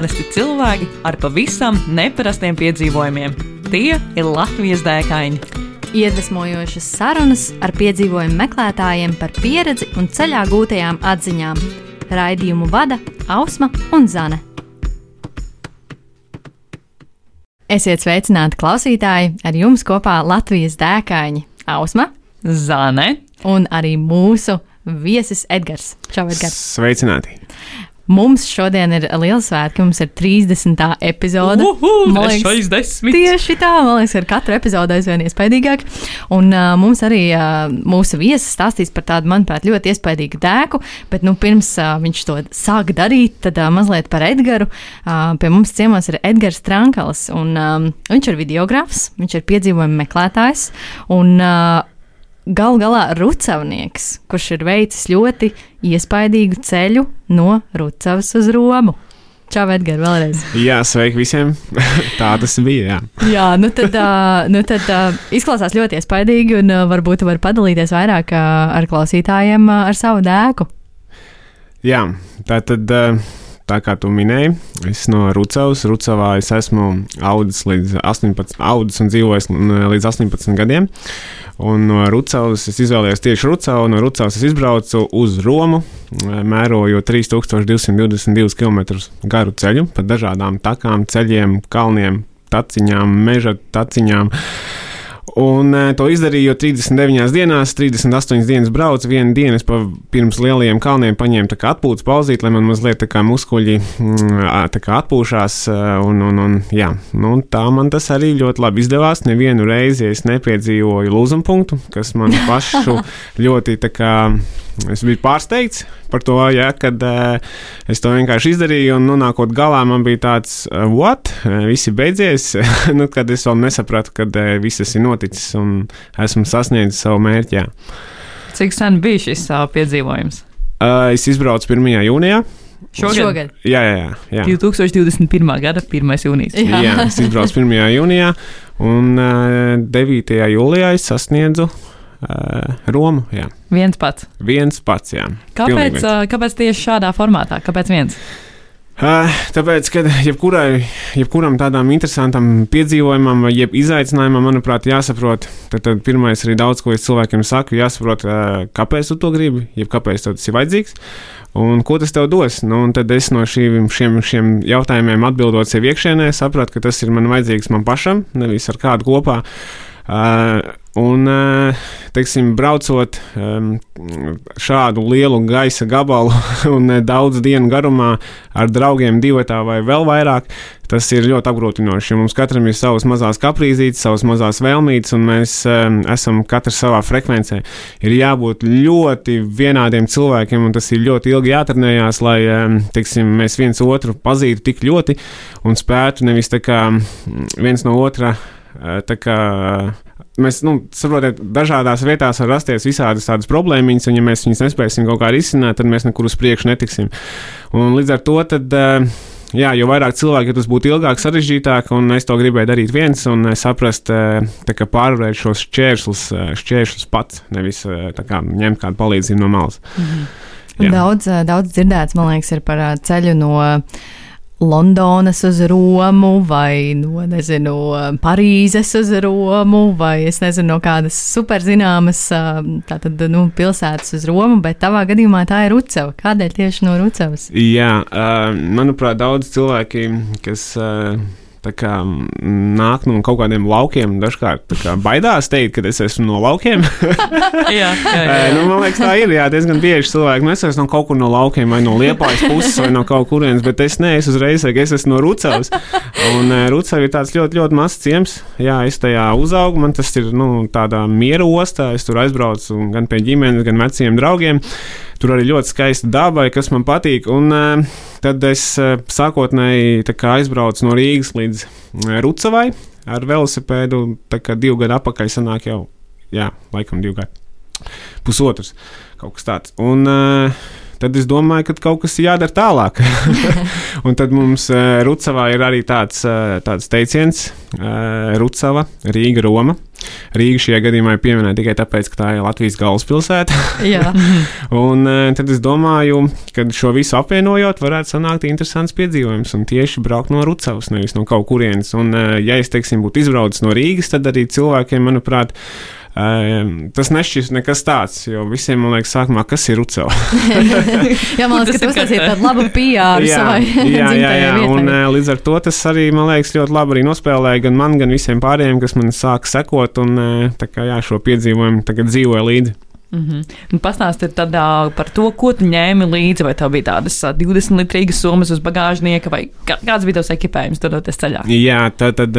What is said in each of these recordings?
Parasti cilvēki ar pavisam neparastiem piedzīvojumiem. Tie ir Latvijas dēkaini. Iedvesmojošas sarunas ar piedzīvojumu meklētājiem par pieredzi un ceļā gūtajām atziņām. Raidījumu vada Ausma un Zane. Esiet sveicināti klausītāji! Ar jums kopā Latvijas dēkaini Ausma Zane un arī mūsu viesis Edgars. Čau, Edgars! Sveicināti! Mums šodien ir liels svētki, mums ir 30. epizode. Uhu, Man liekas, 60. Tieši tā, man liekas, ar katru epizodi aizvien iespaidīgāk. Un uh, mums arī uh, mūsu viesis stāstīs par tādu, manuprāt, ļoti iespaidīgu dēku, bet nu, pirms uh, viņš to sāk darīt, tad uh, mazliet par Edgars. Uh, pie mums ciemos ir Edgars Trankals, un um, viņš ir videogrāfs, viņš ir piedzīvojuma meklētājs. Un, uh, Galu galā Rucavnieks, kurš ir veicis ļoti iespaidīgu ceļu no Rucavas uz Romu. Čau, Edgars, vēlreiz. Jā, sveiki visiem! Tā tas bija. Jā. Jā, nu tad, uh, nu tad uh, izklausās ļoti iespaidīgi, un uh, varbūt var padalīties vairāk uh, ar klausītājiem uh, ar savu dēku. Jā, tā tad. Uh, Tā kā tu minēji, es no Rucavas. Rucavā es esmu audzis līdz 18, audzis un dzīvojis līdz 18 gadiem. Un no Rucavas es izvēlējos tieši Rucavu. No Rucavas es izbraucu uz Romu, mērojot 3222 km garu ceļu pa dažādām takām, ceļiem, kalniem, taciņām, meža taciņām. Un uh, to izdarīju, jo 39 dienās, 38 dienas braucu, vienu dienu es pirms lielajiem kalniem paņēmu atpūtas pauzīt, lai man mazliet tā kā muskuļi mm, tā kā atpūšās. Un, un, un, jā, nu, tā man tas arī ļoti labi izdevās. Nevienu reizi es nepiedzīvoju lūzumpunktu, kas man pašu ļoti tā kā Es biju pārsteigts par to, ja, kad uh, es to vienkārši izdarīju, un nonākot galā, man bija tāds, uh, what? Uh, viss ir beidzies. nu, kad es vēl nesapratu, kad uh, viss ir noticis un esmu sasniedzis savu mērķi. Jā. Cik sen bija šis uh, piedzīvojums? Uh, es izbraucu 1. jūnijā. Šogad? Šogad. Jā, jā, jā. 2021. gada 1. jūnijas. Jā. jā, es izbraucu 1. jūnijā, un uh, 9. jūlijā es sasniedzu uh, Romu. Jā. Viens pats. Viens pats, jā. Kāpēc, viens. uh, kāpēc tieši šādā formātā? Kāpēc viens? Uh, tāpēc, ka jebkurai, jebkuram tādam interesantam piedzīvojumam vai izaicinājumam, manuprāt, jāsaprot, tad, tad pirmais arī daudz ko es cilvēkiem saku, jāsaprot, uh, kāpēc tu to gribi, jeb kāpēc tas ir vajadzīgs. Un ko tas tev dos? Nu, tad es no šīm, šiem, šiem jautājumiem atbildot sev iekšēnē, sapratu, ka tas ir man vajadzīgs man pašam, nevis ar kādu kopā. Uh, Un, teiksim, braucot šādu lielu gaisa gabalu un daudz dienu garumā ar draugiem, divi vai vēl vairāk, tas ir ļoti apgrūtinoši. Mums katram ir savas mazās kaprīzītes, savas mazās vēlmītes, un mēs esam katrs savā frekvencē. Ir jābūt ļoti vienādiem cilvēkiem, un tas ir ļoti ilgi jātrenējās, lai teiksim, mēs viens otru pazītu tik ļoti un spētu nevis tā kā viens no otra. Tā kā mēs, nu, saprotiet, dažādās vietās var rasties visādas tādas problēmas, un ja mēs viņus nespēsim kaut kā risināt, tad mēs nekur uz priekšu netiksim. Un līdz ar to tad. Jā, jo vairāk cilvēku, ja tas būtu ilgāk, sarežģītāk, un es to gribēju darīt viens, un saprast, kā pārvarēt šos šķēršļus, šķēršļus pats, nevis kā, ņemt kādu palīdzību no malas. Mm -hmm. Daudz, daudz dzirdēts, man liekas, ir par ceļu no Londonas uz Romu, vai no nezinu, Parīzes uz Romu, vai es nezinu, no kādas superzināmas tātad, nu, pilsētas uz Romu, bet tavā gadījumā tā ir Rucava. Kādēļ tieši no Rucavas? Jā, manuprāt, daudz cilvēki, kas. Kā, nāk no kaut kādiem laukiem. Dažkārt kā, baidās teikt, ka es esmu no laukiem. jā, jā, jā. nu, man liekas, tā ir. Jā, diezgan bieži cilvēki nu, es esmu no kaut kur no laukiem, vai no liepājas puses, vai no kaut kurienes, bet es neesmu uzreiz, ka es esmu no Rucavas. Un Rucava ir tāds ļoti, ļoti mazs ciems. Jā, es tajā uzaugu, man tas ir nu, tādā miera ostā. Es tur aizbraucu gan pie ģimenes, gan veciem draugiem. Tur arī ļoti skaista daba, kas man patīk. Un, uh, tad es uh, sākotnēji aizbraucu no Rīgas līdz uh, Rucavai ar velosipēdu. Tā kā divu gadu atpakaļ sanāk jau, jā, laikam divu gadu. Pusotrs kaut kas tāds. Un, uh, tad es domāju, ka kaut kas ir jādara tālāk. un tad mums uh, Rucavā ir arī tāds, uh, tāds teiciens uh, - Rucava, Rīga, Roma. Rīga šajā gadījumā ir pieminēta tikai tāpēc, ka tā ir Latvijas galvaspilsēta. un tad es domāju, ka šo visu apvienojot, varētu sanākt interesants piedzīvojums un tieši braukt no Rucavas, nevis no kaut kurienes. Un, ja es, teiksim, būtu izbraucis no Rīgas, tad arī cilvēkiem, manuprāt, tas nešķirs nekas tāds, jo visiem, man liekas, sākumā, kas ir Rucava. jā, man liekas, ka tas, ir tāds laba PR jā, savai jā, jā, jā, un uh, līdz ar to tas arī, man liekas, ļoti labi arī nospēlēja gan man, gan visiem pārējiem, kas man sāka sekot, un tā kā jā, šo piedzīvojumu tagad dzīvoja līdzi. Mm -hmm. Pastāstiet uh, par to, ko tu ņēmi līdzi. Vai tev bija tādas uh, 20 litrīgas summas uz bagāžnieka, vai kāds bija tavs ekipējums, dodoties ceļā? Jā, tad, tad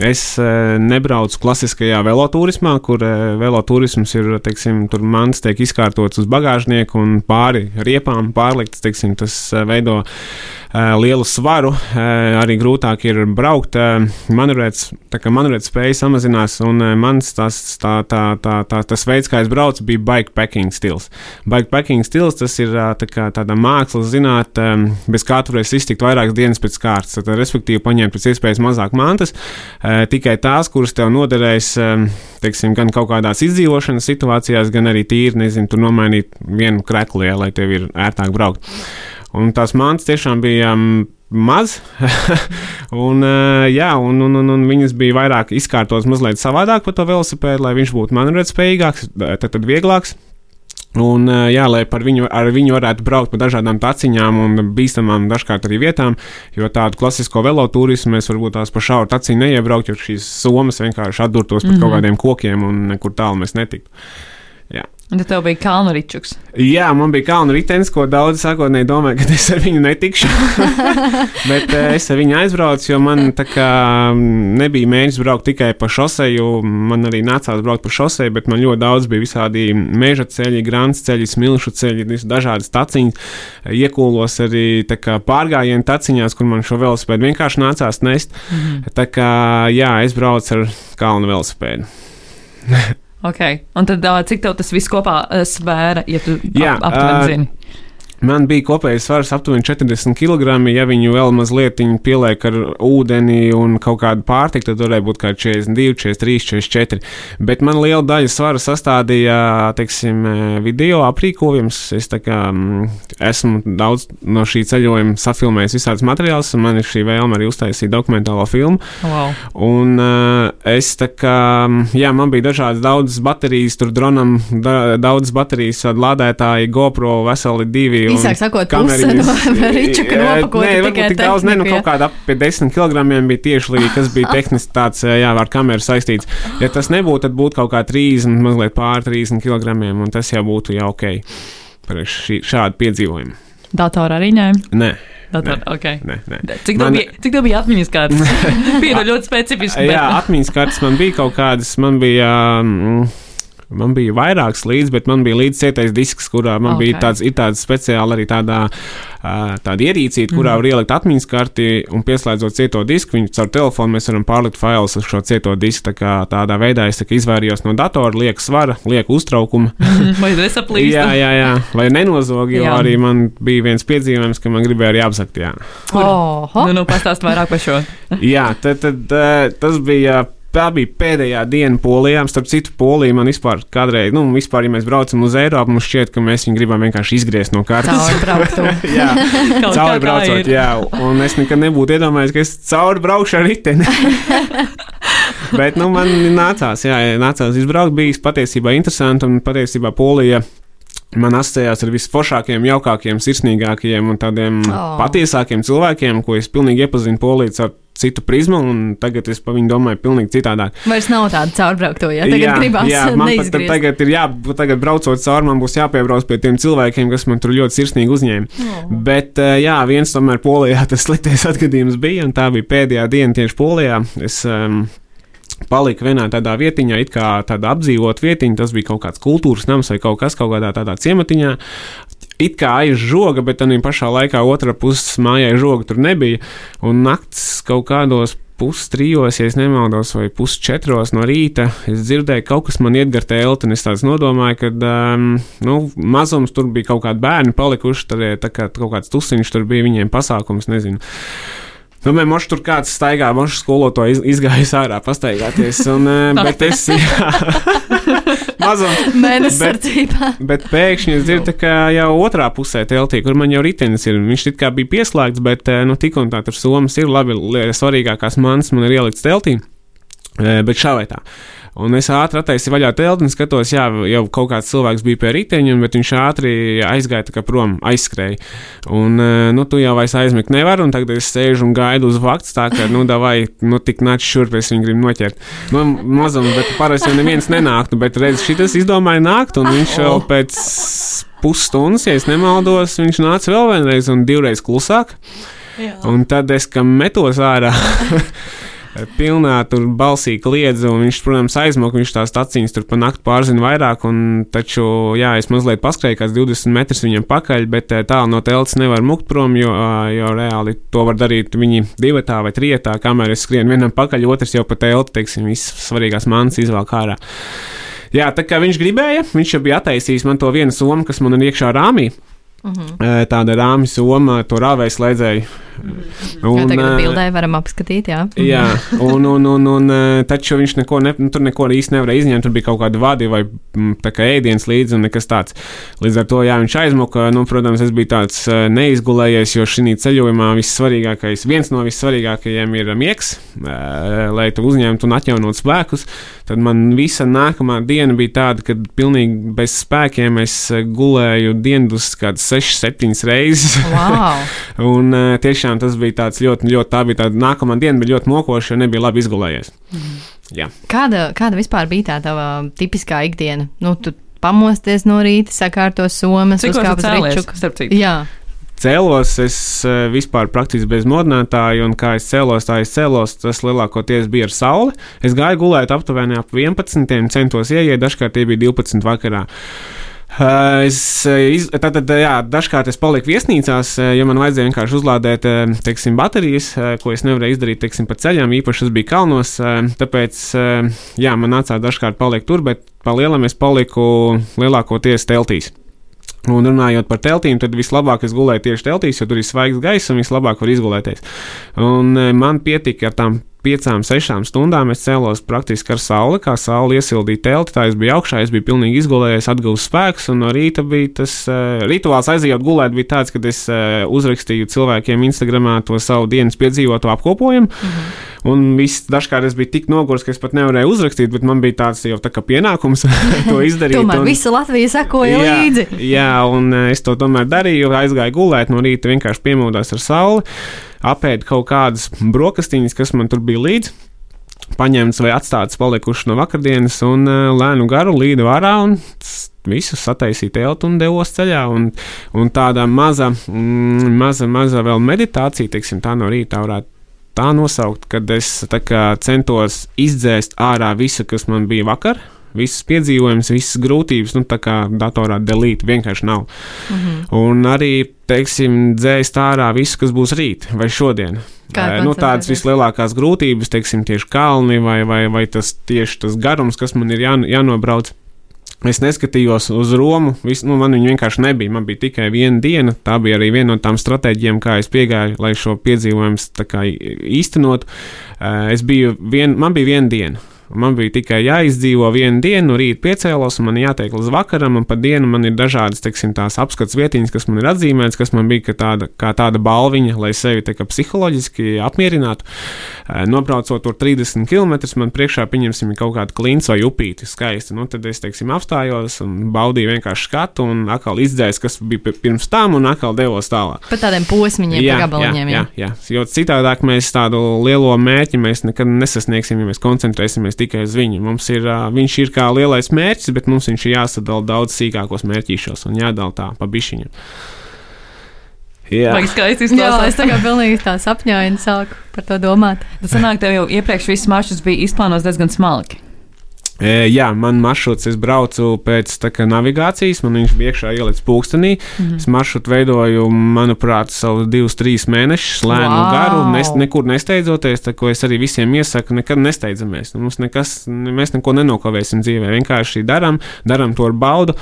es nebraucu klasiskajā velotūrismā, kur velotūrisms ir, teiksim, tur mans tiek izkārtots uz bagāžnieku un pāri riepām pārlikts, teiksim, tas veido lielu svaru, arī grūtāk ir braukt. Eh, Manurētas spēja samazinās, un mans tas, tā, tā, tā, tā, tas veids, kā es braucu, bija bikepacking stils. Bikepacking stils tas ir tā kā, tāda mākslas zinātne, bez kā tu varēsi iztikt vairākas dienas pēc kārtas. Tad, respektīvi, paņemt pēc iespējas mazāk mantas, tikai tās, kuras tev noderēs teiksim, gan kaut kādās izdzīvošanas situācijās, gan arī tīri, nezinu, tur nomainīt vienu kreklu, ja, lai tev ir ērtāk braukt. Un tās mantas tiešām bija um, maz. un, uh, jā, un, un, un, un viņas bija vairāk izkārtotas mazliet savādāk par to velosipēdu, lai viņš būtu manevrētspējīgāks, tad, tad vieglāks. Un, uh, jā, lai viņu, ar viņu varētu braukt pa dažādām taciņām un bīstamām dažkārt arī vietām, jo tādu klasisko velotūrismu mēs varbūt tās pa šauru taciņu neiebraukt, jo šīs somas vienkārši atdurtos pat mm -hmm. kaut kādiem kokiem un nekur tālu mēs netiktu. Tad tev bija kalnu ričuks. Jā, man bija kalnu ritenis, ko daudz sākotnēji domāja, ka es ar viņu netikšu. Bet uh, es ar viņu aizbraucu, jo man kā mm, nebija mēģinājums braukt tikai pa šoseju. Man arī nācās braukt pa šoseju, bet man ļoti daudz bija visādi meža ceļi, grāns ceļi, smilšu ceļi, dažādas taciņas. Iekūlos arī pārgājienu taciņās, kur man šo velosipēdu vienkārši nācās nest. Mm -hmm. Tā kā jā, es braucu ar kalnu velosipēdu. Okay. Un tad, cik tev tas viss kopā svēra, ja tu Jā, ap, aptuveni zini? Man bija kopējais svars aptuveni 40 kg. Ja viņu vēl mazliet pieliek ar ūdeni un kaut kādu pārtiku, tad varēja būt kādi 42, 43, 44. Bet man liela daļa svara sastādīja teiksim, video aprīkojums. Es kā, esmu daudz no šī ceļojuma safilmējis visādus materiālus, un man ir šī vēlme arī uztaisīt dokumentālo filmu. Wow. Un uh, es tā kā, jā, man bija dažādas daudzas baterijas, tur dronam, da, daudzas baterijas, lādētāji, GoPro, veseli divi Īsāk sakot, puse no ričuka nopakota. Nē, varbūt tik daudz, ne, nu kaut kāda ap pie 10 kg bija tieši līdzi, kas bija tehniski tāds, jā, ar kameru saistīts. Ja tas nebūtu, tad būtu kaut kā 30, mazliet pār 30 kg, un tas jau būtu jau ok par šī, šādu piedzīvojumu. Datorā arī ņēma? Nē. Dator, nē, okay. nē, nē. Cik tev man... bija, cik tev bija atmiņas kārtas? bija ļoti specifiski. Bet... Jā, atmiņas kārtas man bija kaut kādas, man bija. Um, Man bija vairākas līdzi, bet man bija līdzi cietais disks, kurā man okay. bija tāds, tāds speciāli arī tādā, tāda ierīcīte, kurā mm. var ielikt atmiņas karti un pieslēdzot cieto disku. Viņu caur telefonu mēs varam pārlikt failus uz šo cieto disku. Tā kā, tādā veidā es tā izvairījos no datora, liekas svara, liekas uztraukuma. Vai nesaplīst? jā, jā, jā, vai nenozogi, jo jā. arī man bija viens piedzīvojums, ka man gribēja arī apzakt. Jā. Oh, nu, nu pastāst vairāk par šo. jā, tad, tad tas bija Tā bija pēdējā diena Polijā. Starp citu, Polija man vispār kādreiz, nu, vispār, ja mēs braucam uz Eiropu, mums šķiet, ka mēs viņu gribam vienkārši izgriezt no kārtas. Jā, cauri braucot, jā. Un es nekad nebūtu iedomājies, ka es cauri braukšu ar riteni. Bet, nu, man nācās, jā, nācās izbraukt. Bija patiesībā interesanti un patiesībā Polija man asociējās ar visforšākajiem, jaukākajiem, sirsnīgākajiem un tādiem oh. patiesākiem cilvēkiem, ko es pilnīgi iepazinu polīdz ar citu prizmu, un tagad es par viņu domāju pavisam citādāk. Vairs nav tāda caurbraukto, ja tagad jā, gribās jā, man pat tagad ir jā, tagad braucot cauri, man būs jāpiebrauc pie tiem cilvēkiem, kas man tur ļoti sirsnīgi uzņēma. Oh. Bet, jā, viens tomēr Polijā tas sliktais atgadījums bija, un tā bija pēdējā diena tieši Polijā. Es, um, palika vienā tādā vietiņā, it kā tāda apdzīvota vietiņa, tas bija kaut kāds kultūras nams vai kaut kas kaut kādā tādā ciematiņā. It kā aiz žoga, bet tā pašā laikā otrā puses mājai žoga tur nebija. Un naktis kaut kādos pustrijos, ja nemaldos, vai pusčetros no rīta. Es dzirdēju, ka kaut kas man iet gar telti, un es tāds nodomāju, ka um, nu, mazums tur bija kaut kādi bērni palikuši, tad tā kā kaut kāds tusiņš tur bija viņiem pasākums, nezinu. Domāju, moš tur kāds staigā, moš skolotāji iz, izgājis ārā pastaigāties. Un, bet es. Mazam. Mēnesardzībā. Bet, bet pēkšņi es dzirdu, ka jau otrā pusē teltī, kur man jau ritenis ir, viņš it kā bija pieslēgts, bet, nu, tik un tā tur somas ir labi, svarīgākās manas man ir ielikts teltī. Bet šā vai tā. Un es ātri attaisīju vaļā telti skatos, jā, jau kaut kāds cilvēks bija pie riteņa, bet viņš ātri aizgāja prom, aizskrēja. Un, nu, tu jau vairs aizmigt nevar, un tagad es sēžu un gaidu uz faktu, tā ka, nu, vai, nu, tik nāc šurp, es viņu gribu noķert. Nu, mazam, bet parasti jau neviens nenāktu, bet redz, šitas izdomāja nākt, un viņš vēl pēc pusstundas, ja nemaldos, viņš nāca vēl vienreiz un divreiz klusāk. Jā. Un tad es, kam metos ārā, pilnā tur balsī kliedza, un viņš, protams, aizmuka, viņš tās acīs tur pa nakti pārzina vairāk, un taču, jā, es mazliet paskrēju kāds 20 metrus viņam pakaļ, bet tālu no telts nevar mukt prom, jo, jo reāli to var darīt viņi divatā vai trietā, kamēr es skrienu vienam pakaļ, otrs jau pa telti, teiksim, visas svarīgās manas izvēl ārā. Jā, tā kā viņš gribēja, viņš jau bija attaisījis man to vienu somu, kas man ir iekšā rāmī. Mhm. -huh. Tāda rāmja soma, to rāvēju slēdzēju Mhm. Un, jā, tagad bildē varam apskatīt, jā. jā, un, un, un, un taču viņš neko, ne, nu, tur neko īsti nevarēja izņemt, tur bija kaut kāda vadi vai mm, tā kā ēdienas līdzi un nekas tāds. Līdz ar to, jā, viņš aizmuka, nu, protams, es biju tāds neizgulējies, jo šī ceļojumā vissvarīgākais, viens no vissvarīgākajiem ir miegs, lai tu uzņemtu un atjaunotu spēkus. Tad man visa nākamā diena bija tāda, kad pilnīgi bez spēkiem es gulēju dienas kādas 6, 7 reizes. Wow. un tieši tiešām tas bija tāds ļoti, ļoti, tā bija tāda nākamā diena, bet ļoti mokoša, jo nebija labi izgulējies. Mm. Jā. Kāda, kāda vispār bija tā tava tipiskā ikdiena? Nu, tu pamosties no rīta, sakārto somas, uzkāpt uz rīčuku. Jā. Cēlos es eh, vispār praktiski bez modinātāja, un kā es cēlos, tā es cēlos. Tas lielākoties bija ar sauli. Es gāju gulēt aptuveni ap 11, centos ieiet, dažkārt tie bija 12 vakarā. Es, tātad, jā, dažkārt es paliku viesnīcās, ja man vajadzēja vienkārši uzlādēt teiksim, baterijas, ko es nevarēju izdarīt teiksim, pa ceļam, īpaši tas bija kalnos. Tāpēc jā, man nācās dažkārt palikt tur, bet pa lielam es paliku lielākoties teltīs. Un runājot par teltīm, tad vislabāk es gulēju tieši teltīs, jo tur ir svaigs gaiss un vislabāk var izgulēties. Un man pietika ar tām piecām, sešām stundām es cēlos praktiski ar sauli, kā saule iesildīja telti. Tā es biju augšā, es biju pilnīgi izgulējies, atguvis spēkus, un no rīta bija tas uh, rituāls aizejot gulēt, bija tāds, ka es uh, uzrakstīju cilvēkiem Instagramā to savu dienas piedzīvoto apkopojumu. -hmm. Un viss dažkārt es biju tik noguris, ka es pat nevarēju uzrakstīt, bet man bija tāds jau tā kā pienākums to izdarīt. tomēr un, visa Latvija sekoja jā, līdzi. Jā, un es to tomēr darīju, aizgāju gulēt no rīta vienkārši piemodās ar sauli apēdu kaut kādas brokastiņas, kas man tur bija līdzi. Paņemts vai atstāts palikuši no vakardienas, un uh, lēnu garu līdu ārā un visu sataisīju teltu un devos ceļā. Un, un tāda maza, mm, maza, maza vēl meditācija, teiksim, tā no rīta varētu tā nosaukt, kad es kā, centos izdzēst ārā visu, kas man bija vakar visas piedzīvojumus, visas grūtības, nu, tā kā datorā delīt vienkārši nav. Mm -hmm. Un arī, teiksim, dzēst ārā visu, kas būs rīt vai šodien. Kā nu, tādas vislielākās grūtības, teiksim, tieši kalni vai, vai, vai tas tieši tas garums, kas man ir jā, jānobrauc. Es neskatījos uz Romu. Vis, nu, man viņa vienkārši nebija. Man bija tikai viena diena. Tā bija arī viena no tām stratēģijām, kā es piegāju, lai šo piedzīvojumu īstenotu. Es biju vien, man bija viena diena. Man bija tikai jāizdzīvo vienu dienu, no rīta piecēlos, un man jātiek līdz vakaram, un pa dienu man ir dažādas, teiksim, tās apskats vietiņas, kas man ir atzīmētas, kas man bija kā tāda, kā tāda balviņa, lai sevi tā kā psiholoģiski apmierinātu. Nobraucot tur 30 km, man priekšā pieņemsim kaut kādu klints vai upīti skaisti. Nu, tad es, teiksim, apstājos un baudīju vienkārši skatu, un atkal izdzēs, kas bija pirms tam, un atkal devos tālāk. Pa tādiem posmiņiem, jā, gabaliņiem. Jā, jā, jā, jo citādāk mēs tādu lielo mērķi mēs nekad nesasniegsim, ja mēs koncentrēsimies tikai uz viņu. Mums ir, viņš ir kā lielais mērķis, bet mums viņš ir jāsadala daudz sīkākos mērķīšos un jādala tā pa bišķiņu. Jā, skaisti izklausās. Jā, es tagad pilnīgi tā sapņoju un sāku par to domāt. Tas sanāk, tev jau iepriekš viss maršruts bija izplānots diezgan smalki. E, jā, man maršruts, es braucu pēc kā, navigācijas, man viņš bija iekšā ielikts pulkstenī. Mm -hmm. Es maršrutu veidoju, manuprāt, savu divus, trīs mēnešus, lēnu wow. garu, nes, nekur nesteidzoties. Tā, ko es arī visiem iesaku, nekad nesteidzamies. Nu, mums nekas, mēs neko nenokavēsim dzīvē. Vienkārši darām, darām to ar baudu.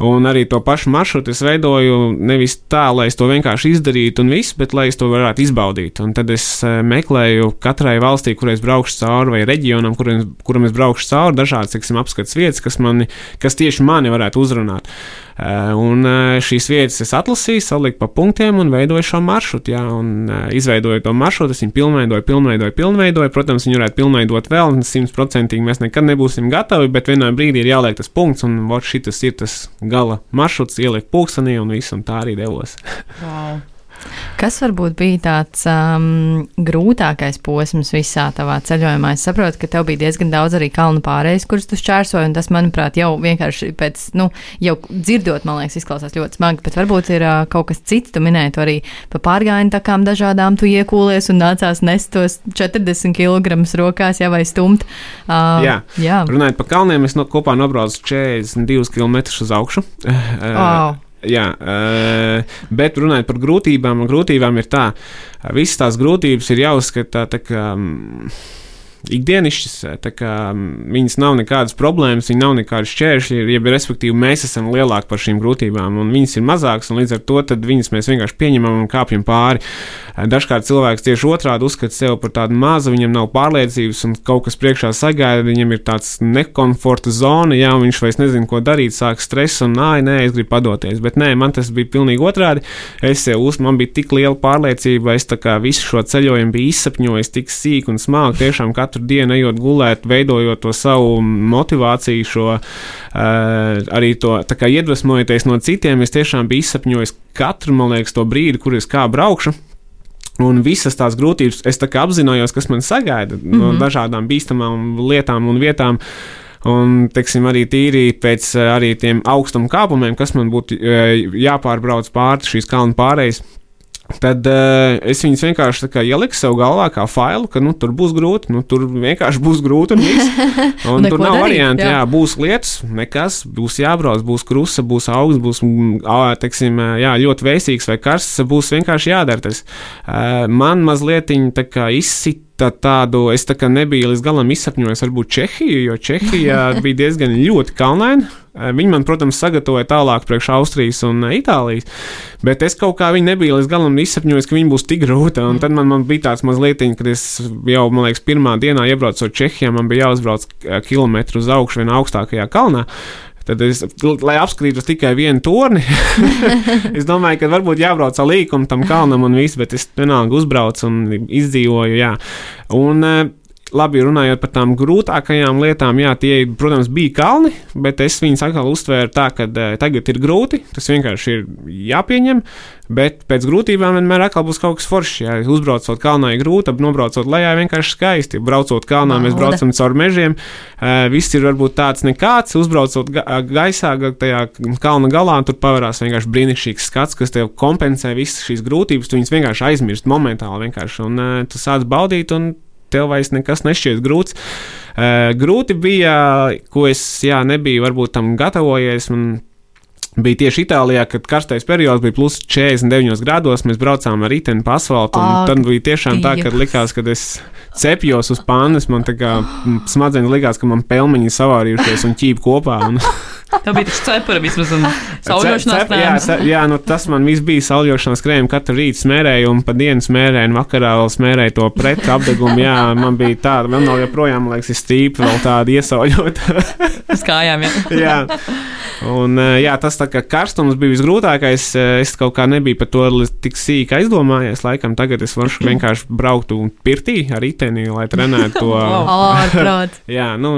Un arī to pašu maršrutu es veidoju nevis tā, lai es to vienkārši izdarītu un viss, bet lai es to varētu izbaudīt. Un tad es meklēju katrai valstī, kurai es braukšu cauri, vai reģionam, kuram, kuram es braukšu cauri, dažādi dažādas tiksim, apskates vietas, kas, mani, kas tieši mani varētu uzrunāt. Eh, un eh, šīs vietas es atlasīju, saliku pa punktiem un veidoju šo maršrutu. Jā, un eh, izveidoju to maršrutu, es viņu pilnveidoju, pilnveidoju, pilnveidoju. Protams, viņu varētu pilnveidot vēl, simtprocentīgi mēs nekad nebūsim gatavi, bet vienā brīdī ir jāliek tas punkts, un šis ir tas gala maršruts, ielikt pulkstenī un viss, un tā arī devos. wow. Kas varbūt bija tāds um, grūtākais posms visā tavā ceļojumā? Es saprotu, ka tev bija diezgan daudz arī kalnu pārējais, kurus tu šķērsoji, un tas, manuprāt, jau vienkārši pēc, nu, jau dzirdot, man liekas, izklausās ļoti smagi, bet varbūt ir uh, kaut kas cits, tu minēji to arī pa pārgājienu takām dažādām, tu iekūlies un nācās nest tos 40 kg rokās, jā, vai stumt. Uh, jā. jā, runājot par kalniem, es no, kopā nobraucu 42 km uz augšu. Uh, oh. Jā, bet runājot par grūtībām, grūtībām ir tā, visas tās grūtības ir jāuzskata tā kā ikdienišķas, kā, viņas nav nekādas problēmas, viņas nav nekādas šķēršļi, jeb respektīvi mēs esam lielāki par šīm grūtībām, un viņas ir mazākas, un līdz ar to viņas mēs vienkārši pieņemam un kāpjam pāri. Dažkārt cilvēks tieši otrādi uzskata sevi par tādu mazu, viņam nav pārliecības, un kaut kas priekšā sagaida, viņam ir tāds nekomforta zona, jā, viņš vairs nezina, ko darīt, sāk stress, un nē, nē, es gribu padoties. Bet nē, man tas bija pilnīgi otrādi. Es sev uz, man bija tik liela pārliecība, es visu šo ceļojumu biju izsapņojis tik sīk un smagi, tiešām katru dienu ejot gulēt, veidojot to savu motivāciju, šo uh, arī to iedvesmojoties no citiem. Es tiešām biju izsapņojis katru, man liekas, to brīdi, kur es kā braukšu. Un visas tās grūtības, es apzinājos, kas man sagaida mm -hmm. no mhm. dažādām bīstamām lietām un vietām. Un, teiksim, arī tīri pēc arī tiem augstuma kāpumiem, kas man būtu jāpārbrauc pāri šīs kalnu pārējas, Tad uh, es viņus vienkārši ieliku sev galvā kā failu, ka nu, tur būs grūti. Nu, tur vienkārši būs grūti un. Un tur nav variantu. Jā. jā, būs lietas, nekas, būs jābrauc, būs krusta, būs augsts, būs teiksim, jā, ļoti vēsīgs vai karsts. Būs vienkārši jādara tas. Uh, man mazliet izsit tā, tādu es tā kā nebiju līdz galam izsapņojis, varbūt Čehiju, jo Čehija bija diezgan ļoti kalnaina. Eh, viņi man, protams, sagatavoja tālāk priekš Austrijas un eh, Itālijas, bet es kaut kā viņu nebiju līdz galam izsapņojis, ka viņi būs tik grūti. Un tad man, man bija tāds mazliet, kad es jau, man liekas, pirmā dienā iebraucu Čehijā, man bija jāuzbrauc eh, kilometru uz augšu vienā augstākajā kalnā. Tad es, lai apskatītos tikai vienu torni, es domāju, ka varbūt jābrauc ar līkumu tam kalnam un viss, bet es vienalga uzbraucu un izdzīvoju. Jā. Un, labi, runājot par tām grūtākajām lietām, jā, tie, protams, bija kalni, bet es viņus atkal uztvēru tā, ka uh, tagad ir grūti, tas vienkārši ir jāpieņem, bet pēc grūtībām vienmēr būs kaut kas foršs. Jā, uzbraucot kalnā ir grūti, nobraucot lejā vienkārši skaisti. Braucot kalnā, mēs braucam caur mežiem, uh, viss ir varbūt tāds nekāds, uzbraucot ga gaisā, tajā kalna galā, tur pavērās vienkārši brīnišķīgs skats, kas tev kompensē visas šīs grūtības, tu viņus vienkārši aizmirst momentāli vienkārši, un tu sāc baudīt. Un, tev vairs nekas nešķiet grūts. Uh, grūti bija, ko es jā, nebiju varbūt tam gatavojies. Man bija tieši Itālijā, kad karstais periods bija plus 49 grādos. Mēs braucām ar riteni pa asfaltam. Oh, tad bija tiešām tā, ka likās, ka es cepjos uz pannas. Man tā kā smadzenes likās, ka man pelmeņi savārījušies un ķīp kopā. Un Tā bija tas cepura vismaz un sauļošanās krēms. Jā, jā nu, tas man viss bija sauļošanās krēms. Katru rītu smērēju un pa dienu smērēju, un vakarā vēl smērēju to pret apdegumu. Jā, man bija tāda, man vēl joprojām, liekas, ir stīpa vēl tāda iesauļota. Uz kājām, jā. jā. Un, jā, tas tā kā karstums bija visgrūtākais. Es kaut kā nebiju par to tik sīki aizdomājies. Laikam tagad es varu vienkārši braukt un pirtī ar riteni, lai trenētu to. Ārprāt. jā, nu,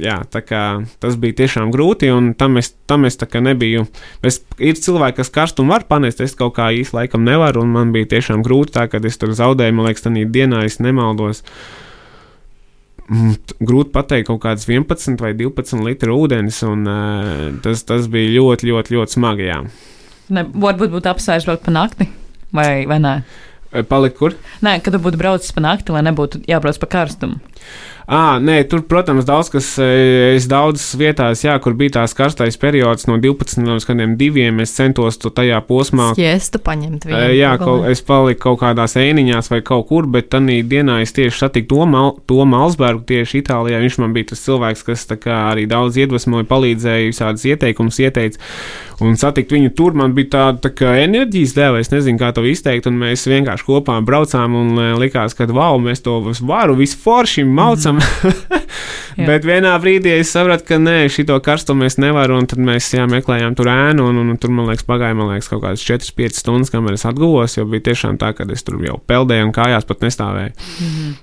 jā, tā kā tas bija tiešām grūti. Un tam es, tam es nebiju. Es, ir cilvēki, kas karstumu var panest, es kaut kā īsti laikam nevaru, un man bija tiešām grūti tā, kad es tur zaudēju, man liekas, tādā dienā es nemaldos. Mm, grūti pateikt, kaut kāds 11 vai 12 litru ūdens, un uh, tas, tas bija ļoti, ļoti, ļoti smagi. Jā. Ne, varbūt būtu apsvērts braukt pa nakti, vai, vai nē? Palikt kur? Nē, kad tu būtu braucis pa nakti, lai nebūtu jābrauc pa karstumu. À, nē, tur, protams, daudz kas, e, es daudzas vietās, jā, kur bija tās karstais periods no 12 līdz kādiem diviem, es centos to tajā posmā. Skiestu paņemt vienu. E, jā, kaut, es paliku kaut kādās ēniņās vai kaut kur, bet tanī dienā es tieši satiku to, Mal, to Malsbergu tieši Itālijā. Viņš man bija tas cilvēks, kas kā, arī daudz iedvesmoja, palīdzēja, visādas ieteikumus ieteica. Un satikt viņu tur man bija tāda tā kā enerģijas dēva, es nezinu, kā to izteikt, un mēs vienkārši kopā braucām un e, likās, ka wow, mēs to varu visu forši maucam. Mm. Bet vienā brīdī es sapratu, ka nē, šito karstumu mēs nevaram, un tad mēs jā, meklējām tur ēnu, un, un, un tur, man liekas, pagāja man liekas, kaut kādas 4-5 stundas, kamēr es atguvos, jo bija tiešām tā, ka es tur jau peldēju un kājās pat nestāvēju. Mm -hmm.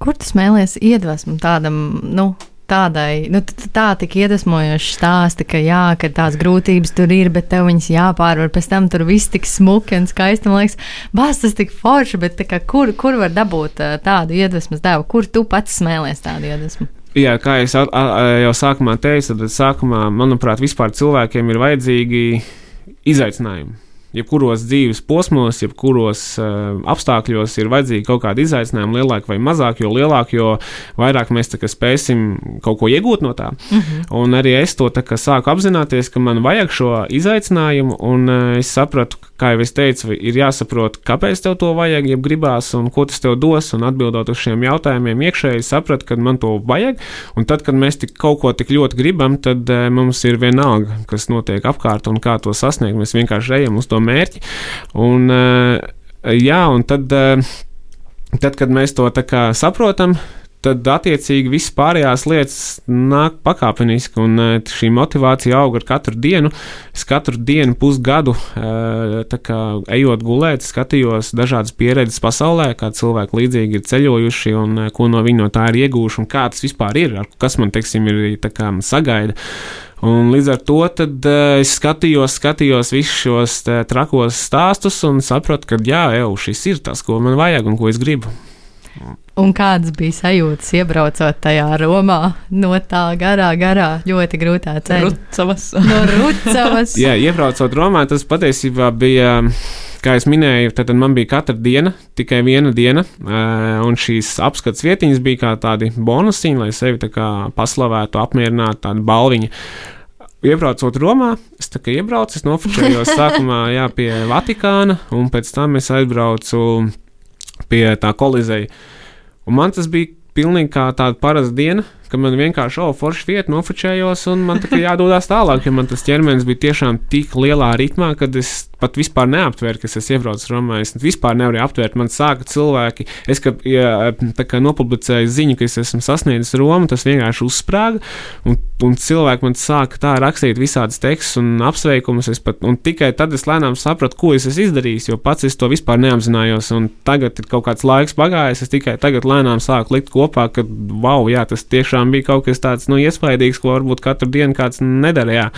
Kur tu smēlies iedvesmu tādam, nu, tādai, nu, tā tik iedvesmojoša stāsta, ka jā, ka tās grūtības tur ir, bet tev viņas jāpārvar. Pēc tam tur viss tik smuki un skaisti. Man liekas, bāz tas tik forši, bet kā, kur, kur var dabūt tādu iedvesmas devu? Kur tu pats smēlies tādu iedvesmu? Jā, kā jau, jau sākumā teicu, tad sākumā, manuprāt, vispār cilvēkiem ir vajadzīgi izaicinājumi jebkuros dzīves posmos, jebkuros uh, apstākļos ir vajadzīgi kaut kādi izaicinājumi, lielāki vai mazāki, jo lielāki, jo vairāk mēs spēsim kaut ko iegūt no tā. Mm -hmm. Un arī es to sāku apzināties, ka man vajag šo izaicinājumu, un uh, es sapratu, kā jau es teicu, ir jāsaprot, kāpēc tev to vajag, ja gribās, un ko tas tev dos, un atbildot uz šiem jautājumiem, iekšēji sapratu, ka man to vajag, un tad, kad mēs tik kaut ko tik ļoti gribam, tad uh, mums ir vienalga, kas notiek apkārt un kā to sasniegt. Mēs vienkārši ejam uz to mērķi. Un, eh, jā, un tad, eh, tad, kad mēs to saprotam, tad attiecīgi viss pārējās lietas nāk pakāpeniski, un eh, šī motivācija aug ar katru dienu. Es katru dienu, pusgadu, kā, ejot gulēt, skatījos dažādas pieredzes pasaulē, kā cilvēki līdzīgi ir ceļojuši, un ko no viņiem no tā ir ieguvuši, un kā tas vispār ir, kas man, teiksim, ir kā, sagaida. Un līdz ar to tad, uh, es skatījos, skatījos visus šos tā, trakos stāstus un sapratu, ka jā, jau šis ir tas, ko man vajag un ko es gribu. Un kādas bija sajūtas, iebraucot tajā Romā no tā garā, garā, ļoti grūtā ceļa? Rucavas. No Rucavas. jā, iebraucot Romā, tas patiesībā bija kā jau minēju, tad man bija katra diena, tikai viena diena, un šīs apskates vietiņas bija kā tādi bonusiņi, lai sevi paslavētu, apmierinātu, tāda balviņa. Iebraucot Romā, es tā kā iebraucu, es nofočējos sākumā jā, pie Vatikāna, un pēc tam es aizbraucu pie tā kolizeja. Un man tas bija pilnīgi kā tāda parasta diena, ka man vienkārši, oh, forši vieta, nofočējos, un man kā jādodas tālāk, jo man tas ķermenis bija tiešām tik lielā ritmā, ka es pat vispār neaptvēru, ka es iebraucu Romā. Es vispār nevarēju aptvērt. Man sāka cilvēki, es kad ja, nopublicēju ziņu, ka es esmu sasniedzis Romu, tas vienkārši uzsprāga, un, un cilvēki man sāka tā rakstīt visādas tekstus un apsveikumus. Pat, un tikai tad es lēnām sapratu, ko es esmu izdarījis, jo pats es to vispār neapzinājos. Un tagad ir kaut kāds laiks pagājis, es tikai tagad lēnām sāku likt kopā, ka wow, jā, tas tiešām bija kaut kas tāds nu, iespaidīgs, ko varbūt katru dienu kāds nedarīja.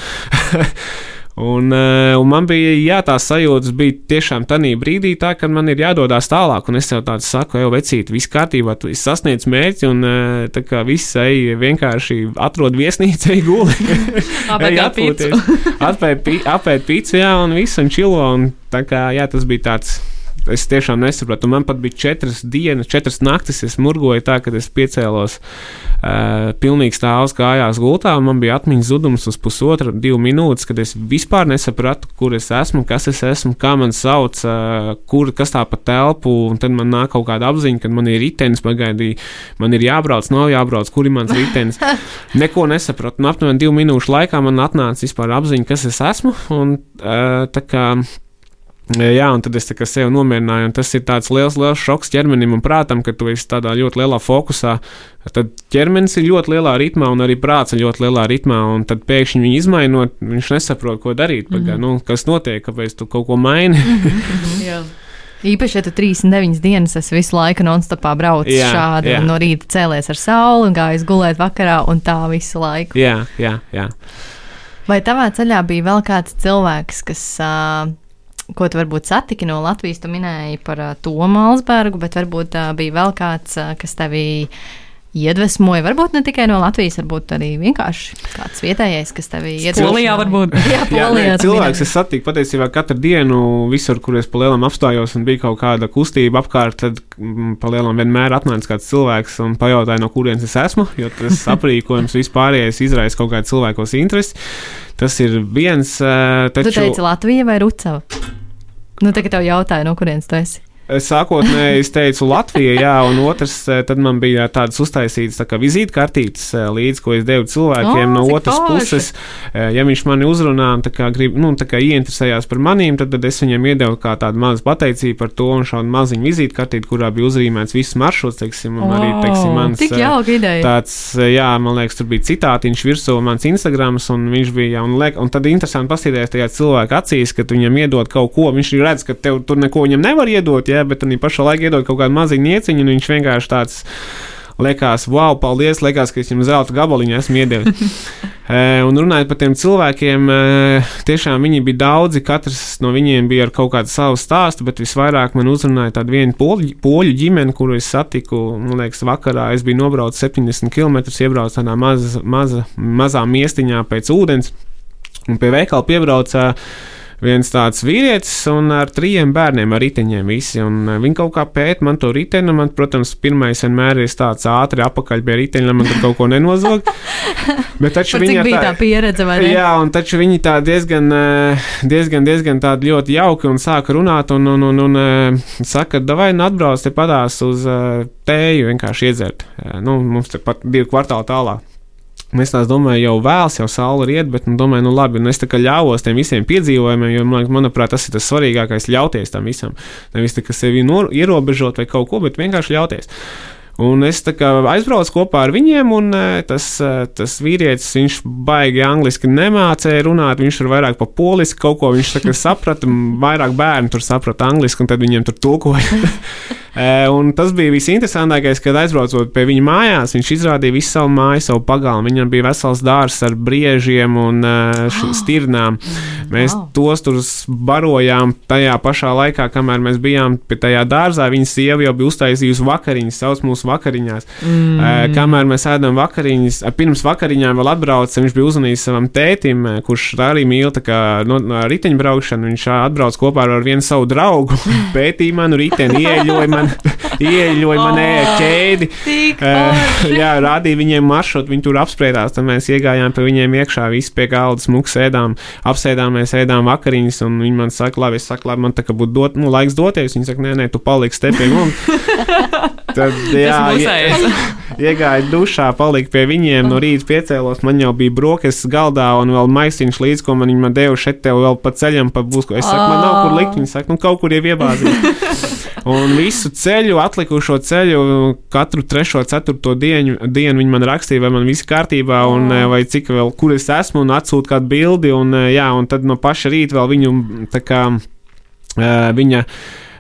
Un, uh, un man bija jā, tās sajūtas, bija tiešām tādā brīdī, tā, kad man ir jādodas tālāk. Un es jau tādu saku, jau vecīt, viss kārtībā, tu sasniedz mērķi, un uh, tā kā viss ej vienkārši atrod viesnīcu, ej guli. Apēd pīci, jā, un viss, un čilo. Un tā kā, jā, tas bija tāds es tiešām nesapratu. Man pat bija četras dienas, četras naktis. Es murgoju tā, ka es piecēlos uh, pilnīgi stāvus kājās gultā. Man bija atmiņas zudums uz pusotru, divu minūtes, kad es vispār nesapratu, kur es esmu, kas es esmu, kā man sauc, uh, kur, kas tā pa telpu. Un tad man nāk kaut kāda apziņa, ka man ir ritenis pagaidīja, man ir jābrauc, nav jābrauc, kur ir mans ritenis. Neko nesapratu. Un aptuveni divu minūšu laikā man atnāca vispār apziņa, kas es esmu. Un, uh, Jā, un tad es sev nomierināju. Tas ir tāds liels, liels šoks ķermenim un prātam, ka tu esi tādā ļoti lielā fokusā. Tad ķermenis ir ļoti lielā ritmā, un arī prāts ir ļoti lielā ritmā. Un tad pēkšņi viņu izmainot, viņš nesaprot, ko darīt. Mm -hmm. Pagā, nu, kas notiek, kāpēc tu kaut ko maini? mm -hmm. Īpaši, ja tu 39 dienas esi visu laiku non-stopā braucis jā, šādi, jā. no rīta cēlies ar sauli un gājis gulēt vakarā, un tā visu laiku. Jā, jā, jā. Vai tavā ceļā bija vēl kāds cilvēks, kas uh, ko tu varbūt satiki no Latvijas, tu minēji par Tomu Alsbergu, bet varbūt bija vēl kāds, kas tevī iedvesmoja? Varbūt ne tikai no Latvijas, varbūt arī vienkārši kāds vietējais, kas tevi iedvesmoja. Polijā varbūt. Jā, Jā, Polijā. nē, cilvēks, es satiku patiesībā katru dienu, visur, kur es pa lielam apstājos un bija kaut kāda kustība apkārt, tad mm, pa lielam vienmēr atnāca kāds cilvēks un pajautāja, no kurienes es esmu, jo tas aprīkojums vispārējais izraisa kaut kādu cilvēkos interesi. Tas ir viens, eh, Tu taču teici Latvija vai Rucava? Nu, tagad tev jautāja, no kurienes tu esi. Sākotnēji es teicu Latvija, jā, un otrs, eh, tad man bija tādas uztaisītas tā vizītkartītes eh, līdz, ko es devu cilvēkiem. O, no otras forši. puses, eh, ja viņš mani uzrunā un tā kā, grib, nu, tā kā ieinteresējās par manīm, tad, tad es viņam iedevu kā tādu mazu pateicību par to un šādu maziņu vizītkartīti, kurā bija uzrīmēts viss maršruts, teiksim, un arī, teiksim, mans. Tik jauka ideja. Tāds, jā, man liekas, tur bija citātiņš virsū mans Instagrams, un viņš bija, un, liek, un tad interesanti paskatīties tajā cilvēka acīs, kad viņam iedod kaut ko, viņš redz, ka tev tur neko viņam nevar iedot, jā, bet arī pašā laikā iedod kaut kādu maziņu nieciņu, un viņš vienkārši tāds liekas, wow, paldies, liekas, ka es jums zelta gabaliņu esmu iedevis. E, Un runājot par tiem cilvēkiem, e, tiešām viņi bija daudzi. Katrs no viņiem bija ar kaut kādu savu stāstu, bet visvairāk man uzrunāja tāda viena poļu, poļu ģimene, kuru es satiku. Man liekas, vakarā es biju nobraucis 70 km, iebraucis tādā maza, maza, mazā miestiņā pēc ūdens. Un pie veikala piebrauca viens tāds vīrietis un ar trījiem bērniem, ar riteņiem visi. Eh, viņi kaut kā pēta man to riteni. un Man, protams, pirmais vienmēr ir tāds ātri apakaļ pie riteņa, lai man tur kaut ko nenozog. Bet taču viņi bija tā pieredze, vai ne? Jā, un taču viņi tā diezgan, eh, diezgan, diezgan tādi ļoti jauki un sāka runāt un, un, un, un eh, saka, vai nu atbrauc te padās uz tēju vienkārši iedzert. Nu, mums te pat divi kvartāli tālāk. Es tās domāju, jau vēls, jau saule riet, bet nu, domāju, nu labi, un es tā kā ļāvos tiem visiem piedzīvojumiem, jo man, manuprāt, tas ir tas svarīgākais - ļauties tam visam. Nevis tā kā sevi ierobežot vai kaut ko, bet vienkārši ļauties. Un es aizbraucu kopā ar viņiem, un eh, tas, eh, tas vīrietis, viņš baigi angliski nemācīja runāt, viņš tur vairāk pa poliski kaut ko viņš kā saprata, vairāk bērni tur saprata angliski, un tad viņiem tur tulkoja. Un tas bija visinteresantākais, kad aizbraucot pie viņa mājās, viņš izrādīja visu savu māju, savu pagalmu. Viņam bija vesels dārzs ar briežiem un š- stirnām. Mēs Wow. tos tur barojām tajā pašā laikā, kamēr mēs bijām pie tajā dārzā. Viņa sieva jau bija uztaisījusi vakariņas, sauc mūsu vakariņās. Mm. Kamēr mēs ēdam vakariņas, pirms vakariņām vēl atbrauca, viņš bija uzvanījis savam tētim, kurš arī mīl tā kā no, no riteņbraukšanu. Viņš atbrauc kopā ar vienu savu draugu, pētīja manu riteni, ieļoja man, man. Ieļoja man ēst ķēdi. Forši. jā, rādīja viņiem maršrutu, viņi tur apspriedās. Tad mēs iegājām pie viņiem iekšā, visi pie galda smuks ēdām, apsēdāmies, ēdām vakariņas. Un viņi man saka, labi, es saku, labi, man tā kā būtu dot, nu, laiks doties. Viņi saka, nē, nē, tu paliksi te pie mums. Tad, jā, ie- iegāju dušā, paliku pie viņiem, no rīta piecēlos. Man jau bija brokastis galdā un vēl maisiņš līdz, ko man viņi man deva šeit, tev vēl pa ceļam, pa būs. Es saku, man nav kur likt. Viņi saka, nu, kaut kur jau iebāzīt. Un visu ceļu, atlikušo ceļu, katru trešo, ceturto dienu, dienu viņi man rakstīja, vai man viss kārtībā, un eh, vai cik vēl, kur es esmu, un atsūta kādu bildi. Un, eh, jā, un tad no paša rīta vēl viņu tā kā eh, viņa.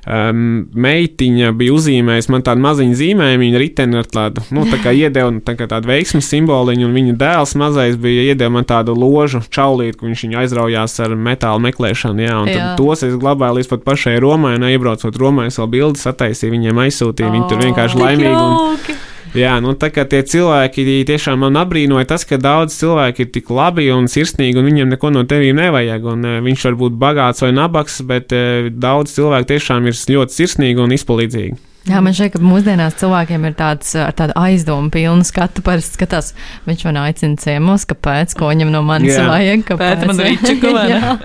Um, meitiņa bija uzzīmējusi man tādu maziņu zīmējumu, viņa riteni ar tādu, nu, tā kā iedeva tā kā tādu veiksmu simboliņu, un viņa dēls mazais bija iedeva man tādu ložu čaulīti, ka viņš viņu aizraujās ar metāla meklēšanu, jā, un Jā. tos es glabāju līdz pat pašai Romai, un iebraucot Romai, es vēl bildes attaisīju, viņiem aizsūtīju, viņi tur vienkārši laimīgi. Un. Jā, nu tā kā tie cilvēki tiešām man apbrīnoja tas, ka daudz cilvēki ir tik labi un sirsnīgi, un viņiem neko no tevīm nevajag. Un, uh, viņš var būt bagāts vai nabaks, bet uh, daudz cilvēku tiešām ir ļoti sirsnīgi un izpalīdzīgi. Jā, man šķiet, ka mūsdienās cilvēkiem ir tāds ar tādu aizdomu pilnu skatu. Parasti skatās, viņš man aicina ciemos, kāpēc, ko viņam no manis Jā. vajag. Kāpēc man ričuku, vai ne? jā.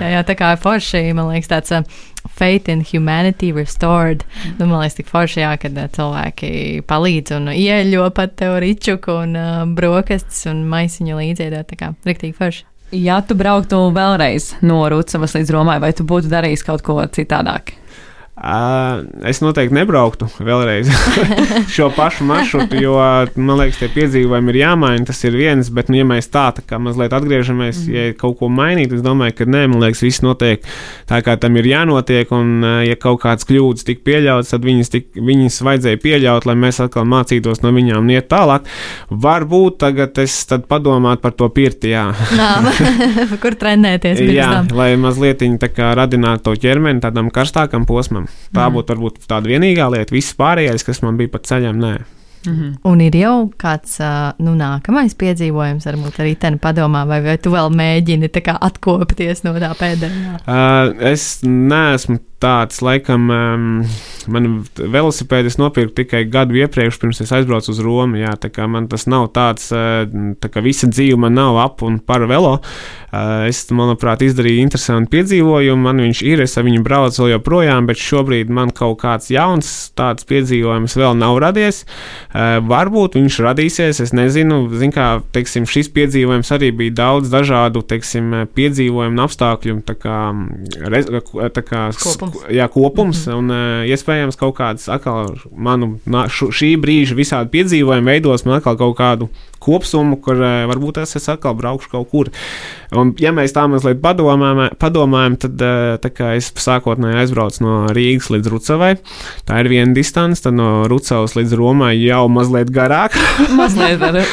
jā, jā, tā kā ir forši, man liekas, tāds uh, faith in humanity restored. Nu, man liekas, tik forši, jā, kad uh, cilvēki palīdz un ieļo pat tev ričuku un uh, brokastis un maisiņu līdziedot. Tā kā riktīgi forši. Ja tu brauktu vēlreiz no Rūcavas līdz Romai, vai tu būtu darījis kaut ko citādāk? Uh, es noteikti nebrauktu vēlreiz šo pašu maršrutu, jo man liekas, tie piedzīvojumi ir jāmaina. Tas ir viens, bet, nu, ja mēs tā, tā kā mazliet atgriežamies, mm. ja kaut ko mainīt, es domāju, ka nē, man liekas, viss notiek tā, kā tam ir jānotiek. Un, ja kaut kādas kļūdas tika pieļautas, tad viņas, tik, viņas vajadzēja pieļaut, lai mēs atkal mācītos no viņām un iet tālāk. Varbūt tagad es padomātu par to pirti, jā. Nā, kur trenēties? Jā, tam? lai mazliet tā kā radinātu to ķermeni tādam karstākam posmam. Tā būtu varbūt tāda vienīgā lieta. Viss pārējais, kas man bija pa ceļam, nē. Mhm. Un ir jau kāds nu, nākamais piedzīvojums, varbūt arī ten padomā, vai, vai tu vēl mēģini atkopties no tā pēdējā. Uh, es neesmu tāds, laikam, um, man velosipēdu es nopirku tikai gadu iepriekš, pirms es aizbraucu uz Romu. Jā, tā kā man tas nav tāds, tā kā visa dzīve man nav ap un par velo. Uh, es, manuprāt, izdarīju interesantu piedzīvojumu. Man viņš ir, es ar viņu braucu vēl joprojām, bet šobrīd man kaut kāds jauns tāds piedzīvojums vēl nav radies. Uh, varbūt viņš radīsies, es nezinu. Zin kā, teiksim, šis piedzīvojums arī bija daudz dažādu teiksim, piedzīvojumu un apstākļu tā kā, rez, tā kā Kopums. Jā, kopums. Mm -hmm. Un iespējams kaut kāds atkal manu nā- šu- šī brīža visādi piedzīvojumi veidos man atkal kaut kādu kopsumu, kur uh, varbūt es, es atkal braukšu kaut kur. Un, ja mēs tā mazliet padomājam, padomājam tad uh, tā kā es sākotnēji aizbraucu no Rīgas līdz Rucavai. Tā ir viena distance, tad no Rucavas līdz Romai jau mazliet garāk. Mazliet. Un, eh,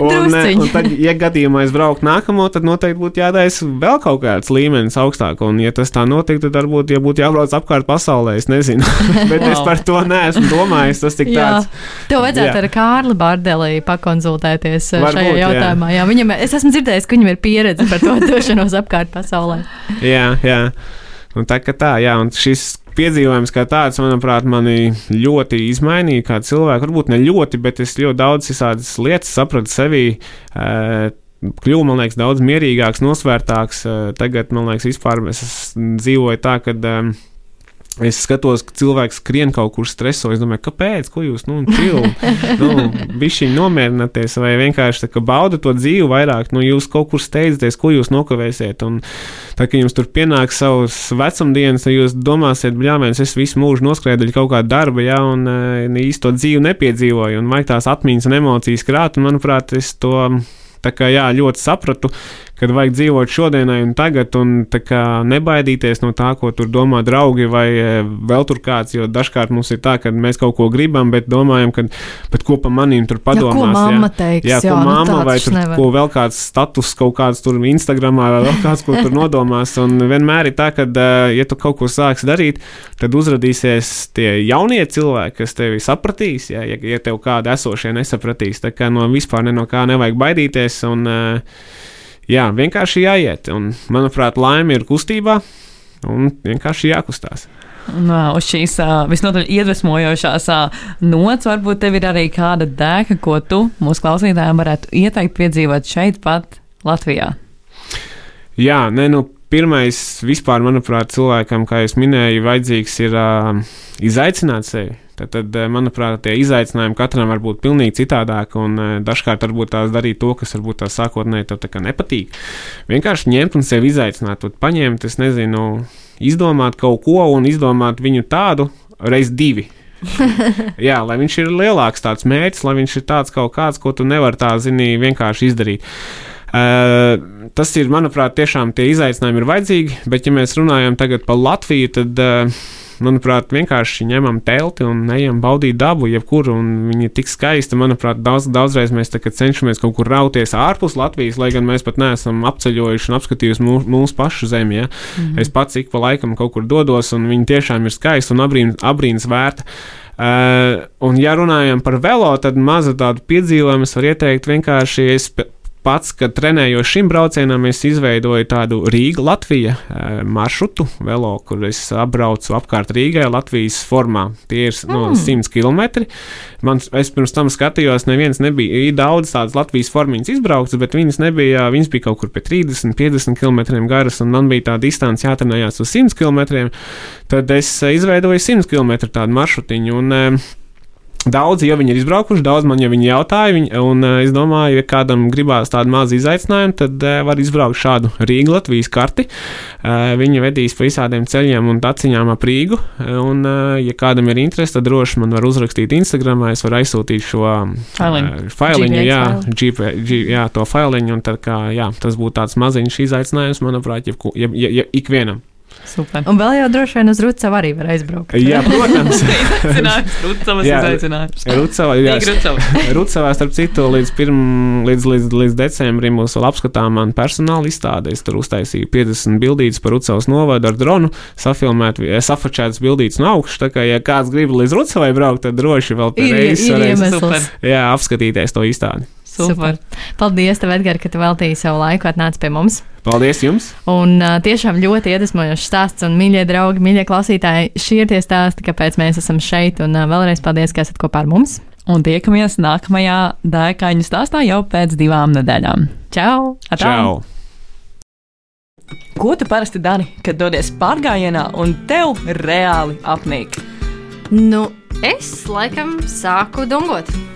Drusciņi. un tad, ja gadījumā es brauktu nākamo, tad noteikti būtu jādaisa vēl kaut kāds līmenis augstāk. Un, ja tas tā notiktu, tad varbūt, ja būtu jābrauc apkārt pasaulē, es nezinu. Bet wow. es par to neesmu domājis. Tas tik tāds. tev vajadzētu Jā. ar Kārli Bārdelī pakonsultēties ā, Varbūt, šajā jā. jautājumā. Jā. Viņam, es esmu dzirdējis, ka viņam ir pieredze par to došanos apkārt pasaulē. Jā, jā. Un tā kā tā, jā, un šis piedzīvojums kā tāds, manuprāt, mani ļoti izmainīja kā cilvēku. Varbūt ne ļoti, bet es ļoti daudz visādas lietas sapratu sevī. Uh, Kļuvu, man liekas, daudz mierīgāks, nosvērtāks. Eh, Tagad, man liekas, vispār es dzīvoju tā, ka um, es skatos, ka cilvēks skrien kaut kur streso. Es domāju, kāpēc, ko jūs, nu, čili, nu, bišķiņi nomierināties vai vienkārši tā, bauda to dzīvi vairāk. Nu, jūs kaut kur steidzaties, ko jūs nokavēsiet. Un, tā, kad jums tur pienāks savas vecumdienas, tad jūs domāsiet, bļāvēns, es visu mūžu noskrēju kaut kāda darba, ja, un uh, īsti to dzīvi nepiedzīvoju, un vajag tās atmiņas un emocijas krāt, un manuprāt, es to tā kā, jā, ļoti sapratu, kad vajag dzīvot šodienai un tagad, un kā nebaidīties no tā, ko tur domā draugi vai e, vēl tur kāds, jo dažkārt mums ir tā, ka mēs kaut ko gribam, bet domājam, ka, bet ko pa manīm tur padomās. jā, ko mamma teiks? Jā, ko nu mamma tā vai tur, nevar. ko vēl kāds status, kaut kāds tur Instagramā vai vēl kāds, ko tur nodomās. Un vienmēr ir tā, ka, ja tu kaut ko sāksi darīt, tad uzrādīsies tie jaunie cilvēki, kas tevi sapratīs, ja, ja, ja tev kādi esošie nesapratīs. Tā kā no vispār ne no kā nevajag baidīties. Un, eh, jā, vienkārši jāiet. Un, manuprāt, laime ir kustībā. Un vienkārši jākustās. Un, uz šīs visnotaļ iedvesmojošās nots varbūt tev ir arī kāda dēka, ko tu mūsu klausītājiem varētu ieteikt piedzīvot šeit pat Latvijā. Jā, nē, nu, pirmais, vispār, manuprāt, cilvēkam, kā jau minēju, vajadzīgs ir uh, izaicināt sevi. Tad, tad, eh, manuprāt, tie izaicinājumi katram var būt pilnīgi citādāki, un uh, dažkārt varbūt tās darīt to, kas varbūt tās sākotnēji tev tā kā nepatīk. Vienkārši ņemt un sevi izaicināt, tad paņemt, es nezinu, izdomāt kaut ko un izdomāt viņu tādu reiz divi. Jā, lai viņš ir lielāks tāds mērķis, lai viņš ir tāds kaut kāds, ko tu nevari tā, zini, vienkārši izdarīt. Uh, tas ir, manuprāt, tiešām tie izaicinājumi ir vajadzīgi, bet, ja mēs runājam tagad par Latviju, tad, uh, manuprāt, vienkārši ņemam telti un ejam baudīt dabu, jebkuru, un viņi ir tik skaisti. Manuprāt, daudz, daudzreiz mēs cenšamies kaut kur rauties ārpus Latvijas, lai gan mēs pat neesam apceļojuši un apskatījuši mūsu, mūsu pašu zemi. Ja? Mm -hmm. Es pats ik pa laikam kaut kur dodos, un viņi tiešām ir skaisti un abrīns, abrīns vērti. Uh, un, ja runājam par velo, tad mazu tādu piedzīvojumu es varu ieteikt vienkārši. Es pats, kad trenējos šim braucienam, es izveidoju tādu Rīga-Latvija eh, maršrutu, velo, kur es apbraucu apkārt Rīgai Latvijas formā. Tie ir no 100 km. Man, es pirms tam skatījos, neviens nebija. Ir daudz tādas Latvijas formiņas izbrauktas, bet viņas nebija, viņas bija kaut kur pie 30, 50 km garas, un man bija tā distance jātrenējās uz 100 km. Tad es eh, izveidoju 100 km tādu maršrutiņu. Un, eh, Daudzi jau ir izbraukuši, daudz man jau viņi jautāja, viņi, un uh, es domāju, ja kādam gribās tādu mazu izaicinājumu, tad uh, var izbraukt šādu Rīgas Latvijas karti. Uh, viņi vedīs pa visādiem ceļiem un taciņām ap Rīgu, un, uh, ja kādam ir interese, tad droši man var uzrakstīt Instagram, es varu aizsūtīt šo Failiņu. uh, failiņu, jā. GP, G, jā, to failiņu, un tad, kā, jā, tas būtu tāds maziņš izaicinājums, manuprāt, jebku- jeb, jeb, jeb, ikvienam. Super. Un vēl jau droši vien uz Rucavu arī var aizbraukt. Jā, protams. Rucavas Jā. izaicinājums. Rucavā, jā. Rucavā, starp citu, līdz, pirm, līdz, līdz, līdz decembrim būs vēl apskatāmā personāla izstāde. Es tur uztaisīju 50 bildītas par Rucavas novadu ar dronu, safilmēt, eh, safočētas bildītas no augšas. Tā kā, ja kāds grib līdz Rucavai braukt, tad droši vēl pēc reizes ir varēs jā, apskatīties to izstādi. Super. Paldies, tev, Edgars, ka tu veltīji savu laiku atnāc pie mums. Paldies jums! Un uh, tiešām ļoti iedvesmojošs stāsts, un, mīļie draugi, mīļie klausītāji, šie ir tie stāsti, kāpēc mēs esam šeit. Un uh, vēlreiz paldies, ka esat kopā ar mums. Un tiekamies nākamajā dēkaņu stāstā jau pēc divām nedēļām. Čau! Atā! Čau! Ko tu parasti dari, kad dodies pārgājienā un tev reāli apnīk? Nu, es laikam sāku dungot.